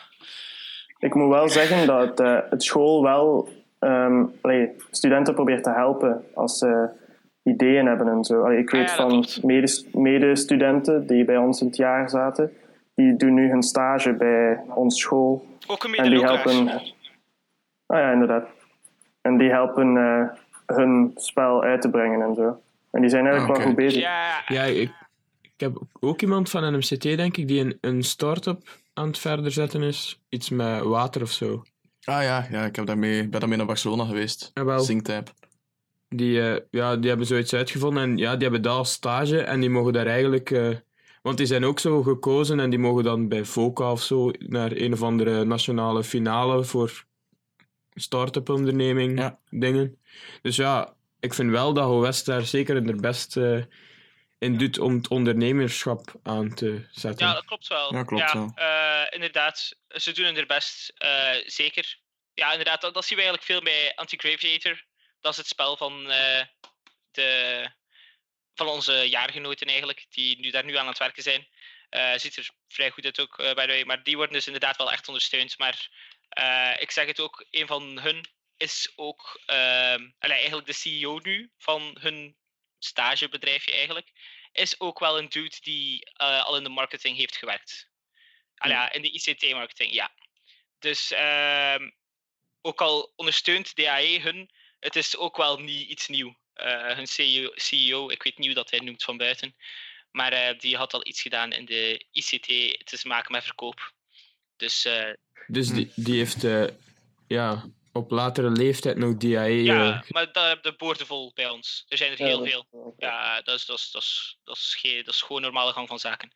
Ik moet wel zeggen dat het, eh, het school wel ehm, allee, studenten probeert te helpen als ze ideeën hebben en zo. Allee, ik Ah, weet ja, van mede- medestudenten die bij ons in het jaar zaten, die doen nu hun stage bij ons school Ook een en die helpen. Ah ja, inderdaad. En die helpen eh, hun spel uit te brengen en zo. En die zijn eigenlijk Ah, wel goed bezig. Ja, Ja, ik, ik heb ook iemand van NMCT, denk ik, die een, een start-up aan het verder zetten is. Iets met water of zo. Ah ja, ja ik heb daarmee, ben daarmee naar Barcelona geweest. Jawel. Zingtype. Die, eh, ja, die hebben zoiets uitgevonden en ja, die hebben dat als stage en die mogen daar eigenlijk... eh, want die zijn ook zo gekozen en die mogen dan bij VOCA of zo naar een of andere nationale finale voor start-up onderneming Ja. dingen. Dus ja, ik vind wel dat West daar zeker er best eh, in doet om het ondernemerschap aan te zetten. ja, dat klopt wel. Ja, klopt wel. eh, inderdaad, ze doen er best, eh, zeker. Ja, inderdaad, dat, dat zien we eigenlijk veel bij Anti-Graviator. Dat is het spel van, eh, de, van onze jaargenoten eigenlijk, die nu daar nu aan het werken zijn. Eh, ziet er vrij goed uit ook, by the way. Maar die worden dus inderdaad wel echt ondersteund. Maar ik zeg het ook, een van hun is ook ehm, allee, eigenlijk de CEO nu van hun stagebedrijfje eigenlijk. Is ook wel een dude die eh, al in de marketing heeft gewerkt. Ja, in de ICT-marketing, ja. Dus ehm, ook al ondersteunt DAE hun, het is ook wel niet iets nieuw. Eh, hun CEO, CEO, ik weet niet hoe dat hij noemt van buiten, maar eh, die had al iets gedaan in de ICT te maken met verkoop. Dus eh, Dus die, die heeft eh, ja, op latere leeftijd nog DAE. ja, eh, maar daar hebben de boorden vol bij ons. Er zijn er heel veel. Ja, dat is, dat, is, dat, is, dat, is geen, dat is gewoon normale gang van zaken.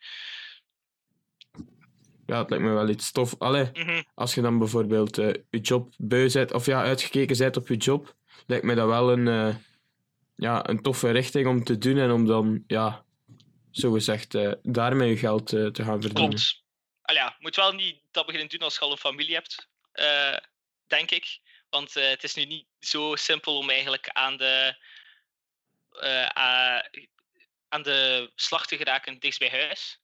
ja, het lijkt me wel iets tof. Allee, Mhm. als je dan bijvoorbeeld eh, je job beu bent, of ja, uitgekeken bent op je job, lijkt me dat wel een, eh, ja, een toffe richting om te doen en om dan, ja, zogezegd, eh daarmee je geld eh, te gaan verdienen. Klopt. Al ja, moet wel niet dat beginnen doen als je al een familie hebt, eh, denk ik. Want eh, het is nu niet zo simpel om eigenlijk aan de, eh, aan de slag te geraken dichtst bij huis.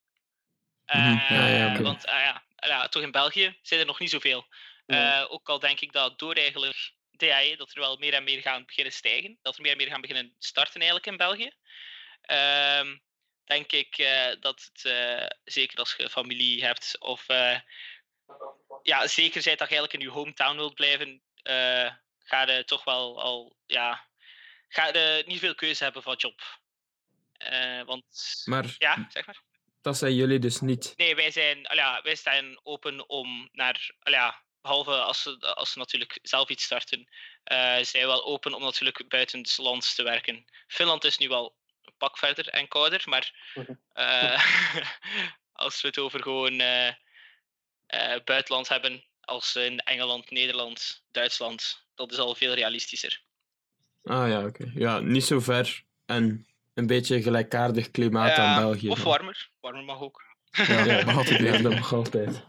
Mhm, ja, ja, oké. Want ah ja, ja, toch in België zijn er nog niet zoveel. Ja. Ook al denk ik dat door eigenlijk DAE dat er wel meer en meer gaan beginnen stijgen. Dat er meer en meer gaan beginnen starten eigenlijk in België. Ehm, denk ik eh, dat het, eh, zeker als je familie hebt of eh, ja, zeker zijt dat je eigenlijk in je hometown wilt blijven, ga je toch wel al, ja, ga je niet veel keuze hebben van job. Want, Maar ja, zeg maar. dat zijn jullie dus niet. Nee, wij, zijn, ja, wij staan open om naar, ja, behalve als ze, als ze natuurlijk zelf iets starten, eh, zijn we wel open om natuurlijk buiten het land te werken. Finland is nu wel pak verder en kouder, maar Mhm. eh, als we het over gewoon eh, eh, buitenland hebben, als in Engeland, Nederland, Duitsland, dat is al veel realistischer. Ah ja, oké. Ja, niet zo ver en een beetje gelijkaardig klimaat aan België. of warmer, warmer mag ook. Ja, Ja, mag altijd ja, dat mag altijd.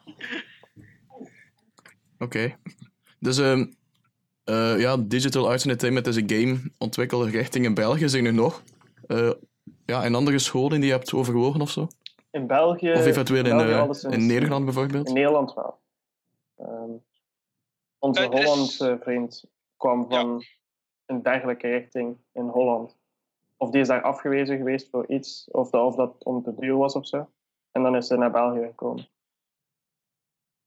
Oké. Dus ehm, eh, ja, Digital Arts Entertainment is een gameontwikkelrichting in België, zeg nu nog. Eh, ja, en andere scholen die je hebt overwogen of zo? In België. Of eventueel in, België eh, in Nederland bijvoorbeeld? In Nederland wel. Ehm, onze is- Hollandse vriend kwam van een dergelijke richting in Holland. of die is daar afgewezen geweest voor iets, of dat, of dat om te duur was of zo. En dan is ze naar België gekomen.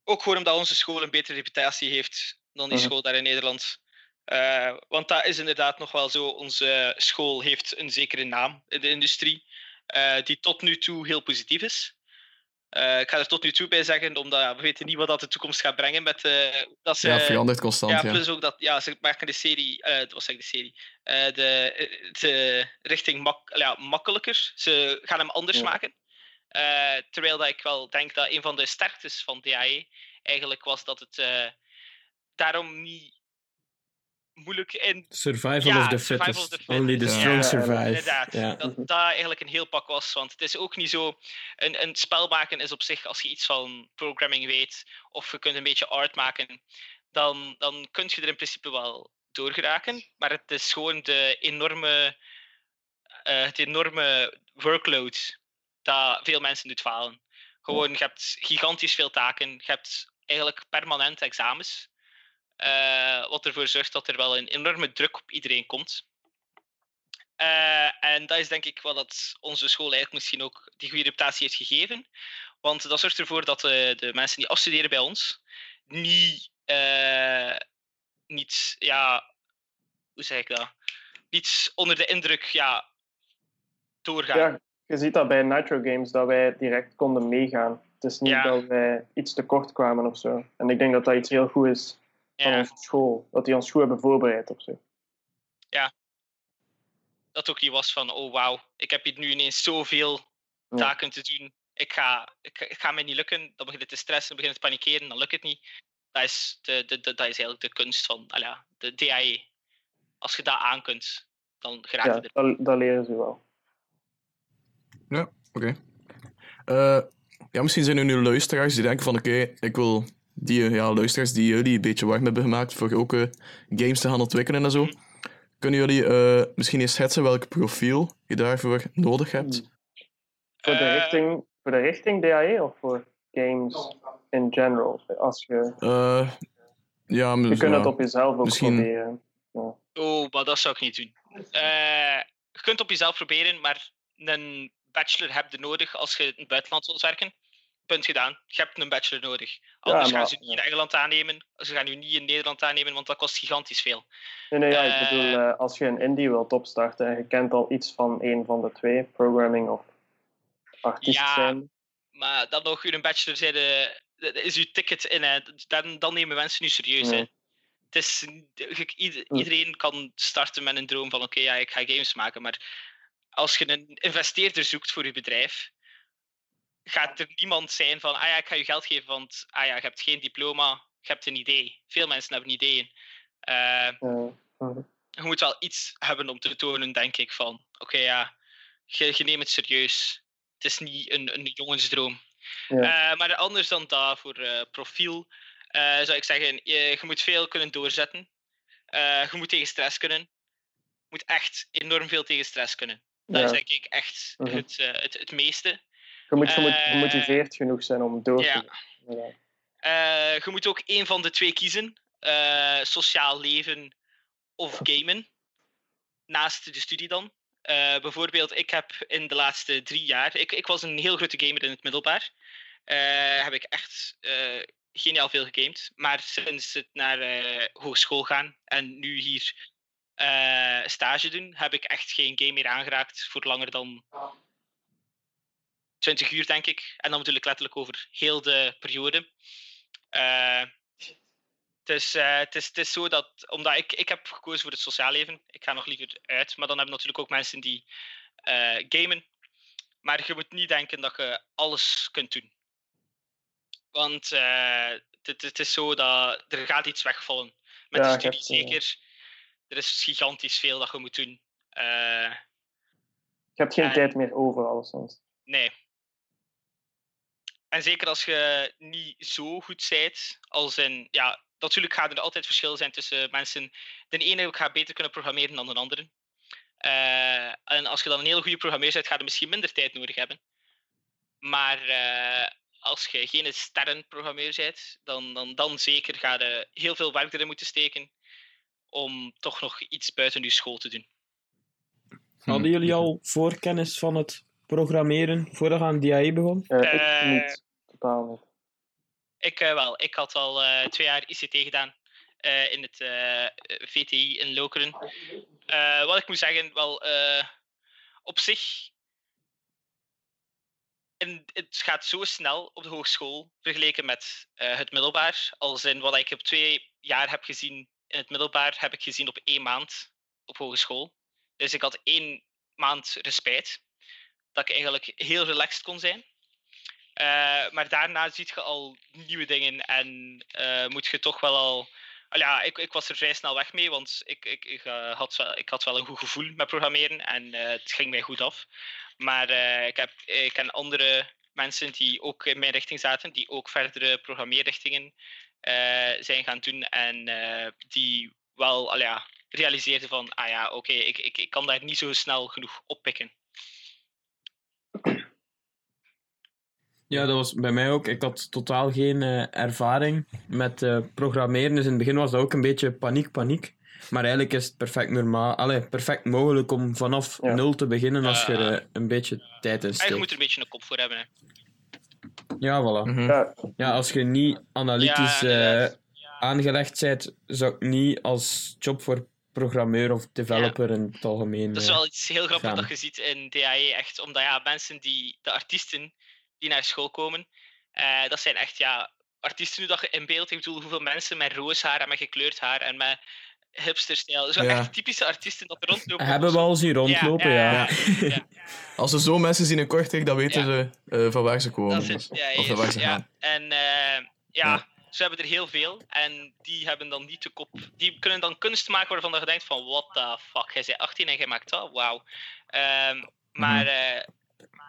Ook gewoon omdat onze school een betere reputatie heeft dan die Mhm. school daar in Nederland. Eh, want dat is inderdaad nog wel zo. Onze school heeft een zekere naam in de industrie, eh, die tot nu toe heel positief is. Eh, ik ga er tot nu toe bij zeggen, omdat we weten niet wat dat de toekomst gaat brengen met dat ze, Ja, verandert constant. ja, Ja, plus ook dat ja, ze maken de serie, wat zeg ik de serie, de, de richting mak, ja, makkelijker. Ze gaan hem anders Ja. maken. Terwijl dat ik wel denk dat een van de sterktes van DAE eigenlijk was dat het daarom niet moeilijk in Survival Ja, of the survival fittest. of the fittest. Only the strong Ja, survive. Inderdaad, Ja. dat dat eigenlijk een heel pak was. Want het is ook niet zo. Een, een spel maken is op zich, als je iets van programming weet, of je kunt een beetje art maken, dan, dan kun je er in principe wel doorgeraken. Maar het is gewoon de enorme, eh, het enorme workload dat veel mensen doet falen. Gewoon, je hebt gigantisch veel taken, je hebt eigenlijk permanent examens. Eh, wat ervoor zorgt dat er wel een enorme druk op iedereen komt. Eh, en dat is denk ik wat dat onze school eigenlijk misschien ook die goede reputatie heeft gegeven. Want dat zorgt ervoor dat de, de mensen die afstuderen bij ons niet, eh, niet, ja, hoe zeg ik dat? Niet onder de indruk, ja, doorgaan. Ja, je ziet dat bij Nitro Games dat wij direct konden meegaan. Het is niet Ja. dat wij iets tekort kwamen of zo. En ik denk dat dat iets heel goed is van Ja, onze school. Dat die ons goed hebben voorbereid op zich. dat ook niet was van, oh wauw, ik heb hier nu ineens zoveel Ja. taken te doen. Ik ga, ik, ga- mij niet lukken. Dan begin je te stressen, begin je te panikeren, dan lukt het niet. Dat is, de, de, de- dat is eigenlijk de kunst van ja, de DAE. Als je dat aan kunt, dan geraak je Ja, er. dat, dat leren ze wel. oké. Eh, ja, misschien zijn er nu luisteraars die denken van oké, ik wil die eh, ja, luisteraars die jullie een beetje warm hebben gemaakt voor ook eh, games te gaan ontwikkelen en zo. Mhm. Kunnen jullie eh, misschien eens schetsen welk profiel je daarvoor nodig hebt? Voor de, richting, voor de richting DAE of voor games in general? Als je, Eh, ja, je kunt ja. het op jezelf ook misschien- proberen. Oh, maar dat zou ik niet doen. Eh, je kunt op jezelf proberen, maar een bachelor heb je nodig als je in het buitenland wilt werken. Punt gedaan. Je hebt een bachelor nodig. Anders gaan maar- ze niet in Engeland aannemen. Ze gaan je niet in Nederland aannemen, want dat kost gigantisch veel. Nee, nee, ja, Eh, ik bedoel, eh, als je een indie wilt opstarten en je kent al iets van een van de twee, programming of artiest Ja. zijn. Maar dan nog, een bachelor zijn is uw ticket in. Hè. Dan, dan nemen mensen nu serieus. Hè. Het is, iedereen kan starten met een droom van oké, ja, ik ga games maken. Maar als je een investeerder zoekt voor je bedrijf, gaat er niemand zijn van, ah ja, ik ga je geld geven, want ah ja, je hebt geen diploma, je hebt een idee. Veel mensen hebben ideeën. Mhm. je moet wel iets hebben om te tonen, denk ik, van oké, ja, je, je neemt het serieus. Het is niet een, een jongensdroom. Ja. Eh, maar anders dan dat, voor eh, profiel, zou ik zeggen, je, je moet veel kunnen doorzetten. Je moet tegen stress kunnen. Je moet echt enorm veel tegen stress kunnen. Dat Ja. is denk ik echt Mhm. het, het, het meeste. Je moet eh, gemotiveerd genoeg zijn om door te gaan. Ja. Eh, je moet ook één van de twee kiezen. Eh, sociaal leven of gamen. Naast de studie dan. Bijvoorbeeld, ik heb in de laatste drie jaar... Ik, ik was een heel grote gamer in het middelbaar. Heb ik echt geniaal veel gegamed. Maar sinds het naar hogeschool gaan en nu hier stage doen, heb ik echt geen game meer aangeraakt voor langer dan 20 uur, denk ik. En dan ik letterlijk over heel de periode. Eh, het, is, eh, het, is, het is zo dat, omdat ik, ik heb gekozen voor het sociaal leven, ik ga nog liever uit, maar dan hebben natuurlijk ook mensen die eh, gamen. Maar je moet niet denken dat je alles kunt doen. Want het, het is zo dat er gaat iets wegvallen. Met Ja, de studie zeker. Er is gigantisch veel dat je moet doen. Je hebt geen En- tijd meer over, alleszins. Nee. En zeker als je niet zo goed bent, als in, ja, natuurlijk gaat er altijd verschil zijn tussen mensen. De ene gaat beter kunnen programmeren dan de andere. Eh, en als je dan een hele goede programmeer bent, ga je misschien minder tijd nodig hebben. Maar eh, als je geen sterrenprogrammeer bent, dan, dan, dan zeker ga je heel veel werk erin moeten steken om toch nog iets buiten je school te doen. Hadden jullie al voorkennis van het programmeren voordat je aan DAE begon? Ik niet. Ik eh, wel. Ik had al eh, twee jaar ICT gedaan eh, in het VTI in Lokeren. Wat ik moet zeggen, wel op zich. En het gaat zo snel op de hogeschool vergeleken met het middelbaar. Als in wat ik op twee jaar heb gezien in het middelbaar, heb ik gezien op één maand op hogeschool. Dus ik had één maand respijt. Dat ik eigenlijk heel relaxed kon zijn. Eh, maar daarna ziet je al nieuwe dingen en eh, moet je toch wel al. Al ja, ik, ik was er vrij snel weg mee, want ik, ik, ik, eh, had, wel, ik had wel een goed gevoel met programmeren en het ging mij goed af. Maar ik, heb, ik ken andere mensen die ook in mijn richting zaten, die ook verdere programmeerrichtingen zijn gaan doen en die wel ja, realiseerden van, ah ja, oké, ik, ik, ik kan daar niet zo snel genoeg oppikken. Ja, dat was bij mij ook. Ik had totaal geen eh, ervaring met eh, programmeren. Dus in het begin was dat ook een beetje paniek, paniek. Maar eigenlijk is het perfect normaal, allee, perfect mogelijk om vanaf Ja. nul te beginnen als je er eh, een beetje tijd in Maar je moet steekt. er een beetje een kop voor hebben. Hè. Ja, voilà. Mhm. Ja, Ja, als je niet analytisch Ja, eh, aangelegd bent, zou ik niet als job voor programmeur of developer in het algemeen. Dat is wel iets heel grappig dat je ziet in DAE, echt. Omdat ja, mensen die, de artiesten die naar school komen, eh, dat zijn echt ja, artiesten nu dat je in beeld. Ik bedoel, hoeveel mensen met roze haar en met gekleurd haar en met hipsterstijl. Zo Ja. echt typische artiesten dat er rondlopen. Hebben we al zien rondlopen, ja. ja, ja. Als ze zo mensen zien in Kortrijk, dan weten Ja. ze eh, van waar ze komen. Dat is het. Ja, of van waar ze ja. gaan. En eh, ja, Ja. ze hebben er heel veel. En die hebben dan niet de kop. Die kunnen dan kunst maken waarvan je denkt van what the fuck, jij bent 18 en jij maakt dat, wauw. Ehm, maar eh,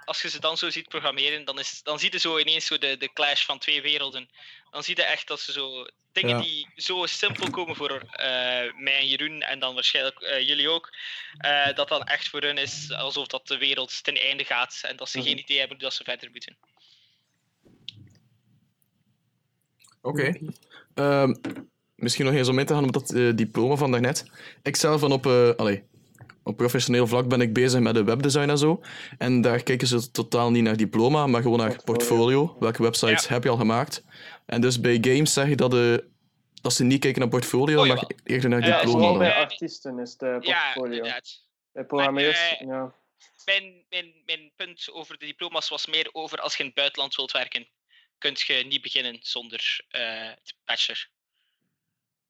als je ze dan zo ziet programmeren, dan, is, dan zie je zo ineens zo de, de clash van twee werelden. Dan zie je echt dat ze zo dingen Ja. die zo simpel komen voor eh, mij en Jeroen en dan waarschijnlijk eh, jullie ook, eh, dat dan echt voor hun is alsof dat de wereld ten einde gaat en dat ze Mhm. geen idee hebben hoe dat ze verder moeten. Oké. Ehm, misschien nog eens om in te gaan op dat diploma van daarnet. Ik zelf van op, allee, op professioneel vlak ben ik bezig met de webdesign en zo. En daar kijken ze totaal niet naar diploma, maar gewoon naar portfolio. Welke websites Ja. heb je al gemaakt? En dus bij games zeg je dat, de, dat ze niet kijken naar portfolio, Oh, maar eerder naar Ja, ja diploma. vooral bij artiesten is de Ja, portfolio. inderdaad. bij programmeurs, Maar, eh, ja. Mijn, mijn, mijn punt over de diploma's was meer over als je in het buitenland wilt werken, kun je niet beginnen zonder eh bachelor.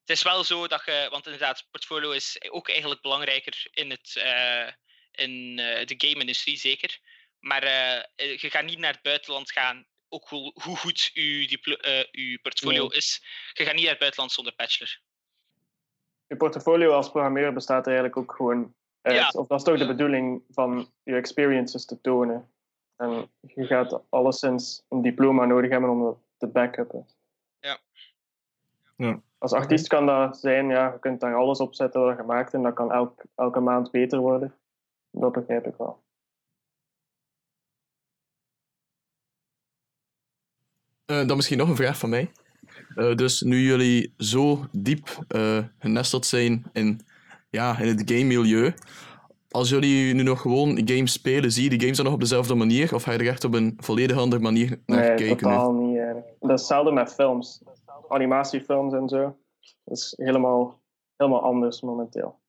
Het is wel zo dat je, want inderdaad, portfolio is ook eigenlijk belangrijker in, het, eh, in eh, de game-industrie, zeker. Maar eh, je gaat niet naar het buitenland gaan, ook hoe, hoe goed je, eh, je portfolio Nee. is. Je gaat niet naar het buitenland zonder bachelor. Je portfolio als programmeur bestaat er eigenlijk ook gewoon uit. Ja. Of dat is toch de bedoeling van je experiences te tonen. En je gaat alleszins een diploma nodig hebben om dat te backuppen. Ja. Ja. Als artiest kan dat zijn, ja, je kunt daar alles op zetten wat je maakt en dat kan elk, elke maand beter worden. Dat begrijp ik wel. Eh, dan misschien nog een vraag van mij. Eh, dus nu jullie zo diep eh, genesteld zijn in, ja, in het game-milieu, als jullie nu nog gewoon games spelen, zie je die games dan nog op dezelfde manier? Of ga je er echt op een volledig andere manier naar nee, kijken? nu? totaal niet. eigenlijk. Dat is hetzelfde met films. Animatiefilms en zo. Dat is helemaal, helemaal anders momenteel.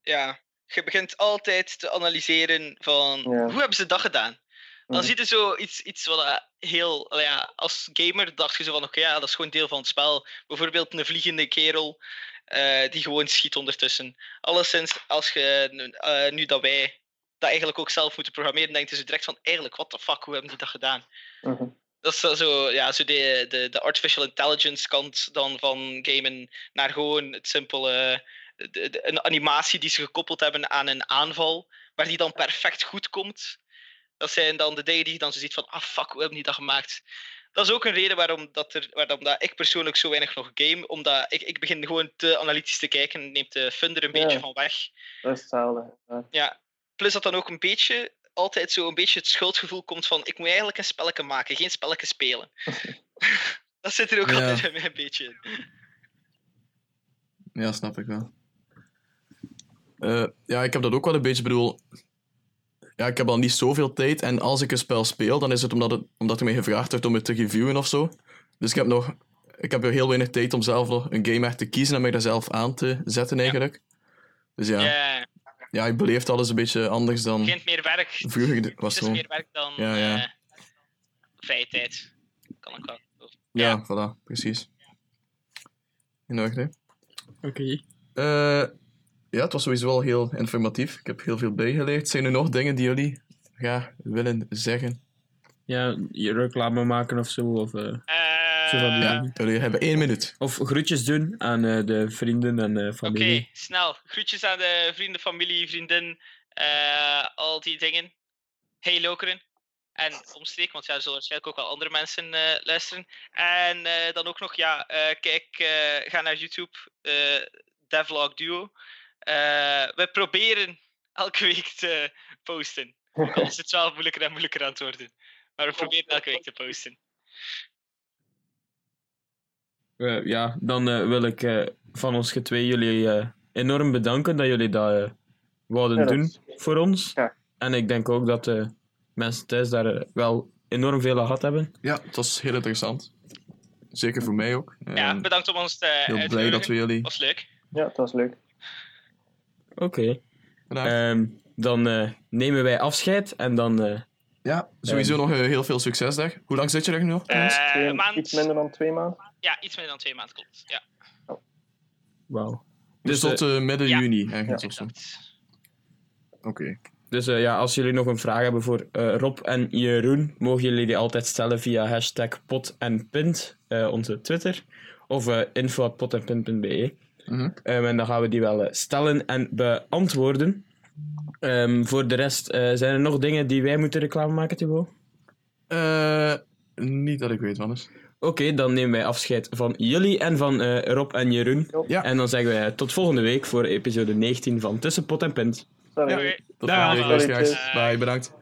Ja, je begint altijd te analyseren van Ja. hoe hebben ze dat gedaan? Dan Mhm. zie je zo iets, iets wat eh, heel... Ja, als gamer dacht je zo van, oké, ja, dat is gewoon deel van het spel. Bijvoorbeeld een vliegende kerel eh, die gewoon schiet ondertussen. Alleszins, als je nu- eh, nu dat wij dat eigenlijk ook zelf moeten programmeren, denkt je zo direct van, eigenlijk, what the fuck, hoe hebben die dat gedaan? Mhm. Dat is zo- ja, zo de, de, de artificial intelligence kant dan van gamen naar gewoon het simpele... de- de- een animatie die ze gekoppeld hebben aan een aanval, waar die dan perfect goed komt. Dat zijn dan de dingen die je dan zo ziet van, ah fuck, hoe hebben die dat gemaakt? Dat is ook een reden waarom, dat er, waarom dat ik persoonlijk zo weinig nog game, omdat ik, ik begin gewoon te analytisch te kijken en neemt de fun er een Ja. beetje van weg. Dat is hetzelfde. Ja, plus dat dan ook een beetje, altijd zo een beetje het schuldgevoel komt van, ik moet eigenlijk een spelletje maken, geen spelletje spelen. dat zit er ook Ja. altijd bij mij een beetje in. Ja, snap ik wel. Eh, ja, ik heb dat ook wel een beetje. Ik bedoel, ja, ik heb al niet zoveel tijd. En als ik een spel speel, dan is het omdat, het, omdat er mij gevraagd wordt om het te reviewen of zo. Dus ik heb nog... Ik heb heel weinig tijd om zelf nog een game echt te kiezen en mij daar zelf aan te zetten, eigenlijk. Dus ja, Ja, ja, ik beleef alles een beetje anders dan het begint meer werk. vroeger was Het is zo. meer werk dan Ja, ja. eh, vrije tijd. Kan ik wel. Ja, voilà, precies. In orde. Oké. Eh, ja, het was sowieso wel heel informatief. Ik heb heel veel bijgeleerd. Zijn er nog dingen die jullie graag willen zeggen? Ja, je reclame maken of zo. Of, eh, zo van die Eh, dingen. Jullie hebben één minuut. of groetjes doen aan eh, de vrienden en eh, Oké, familie. snel. Groetjes aan de vrienden, familie, vriendin, eh, al die dingen. Hey Lokeren. En omstreken, want ja, er zullen waarschijnlijk ook wel andere mensen eh, luisteren. En eh, dan ook nog, ja, eh, kijk, eh, ga naar YouTube, eh Devlog Duo. Eh, we proberen elke week te posten. Ook al is het wel moeilijker en moeilijker aan het worden. Maar we proberen elke week te posten. Eh, ja, dan eh, wil ik eh, van ons twee jullie eh, enorm bedanken dat jullie dat wouden Ja, dat doen is- voor ons. Ja. En ik denk ook dat de mensen thuis daar wel enorm veel aan gehad hebben. Ja, het was heel interessant. Zeker voor mij ook. Ja, bedankt om ons te heel uit te blij dat we jullie... was leuk. Ja, het was leuk. Oké. Bedankt. Ehm, dan nemen wij afscheid en dan... ja, sowieso nog eh, heel veel succes daar. Hoe lang zit je er nu nog? Eh, Twee- maand- Iets minder dan twee maanden. Ja, iets minder dan twee maanden klopt. Ja, Wauw. dus dus, tot eh, midden ja. juni zo. exact. Oké. Dus eh, ja, als jullie nog een vraag hebben voor eh, Rob en Jeroen, mogen jullie die altijd stellen via hashtag pot en pint, eh, onze Twitter, of uh, info.pot-en-pint.be. Mhm. Ehm, en dan gaan we die wel stellen en beantwoorden. Ehm, voor de rest, eh, zijn er nog dingen die wij moeten reclame maken, Thibaut? Eh, niet dat ik weet, Wannes. Oké, dan nemen wij afscheid van jullie en van eh, Rob en Jeroen. Ja. En dan zeggen wij tot volgende week voor episode 19 van Tussen Pot en Pint. Sorry. Tot volgende week. Bye, bedankt.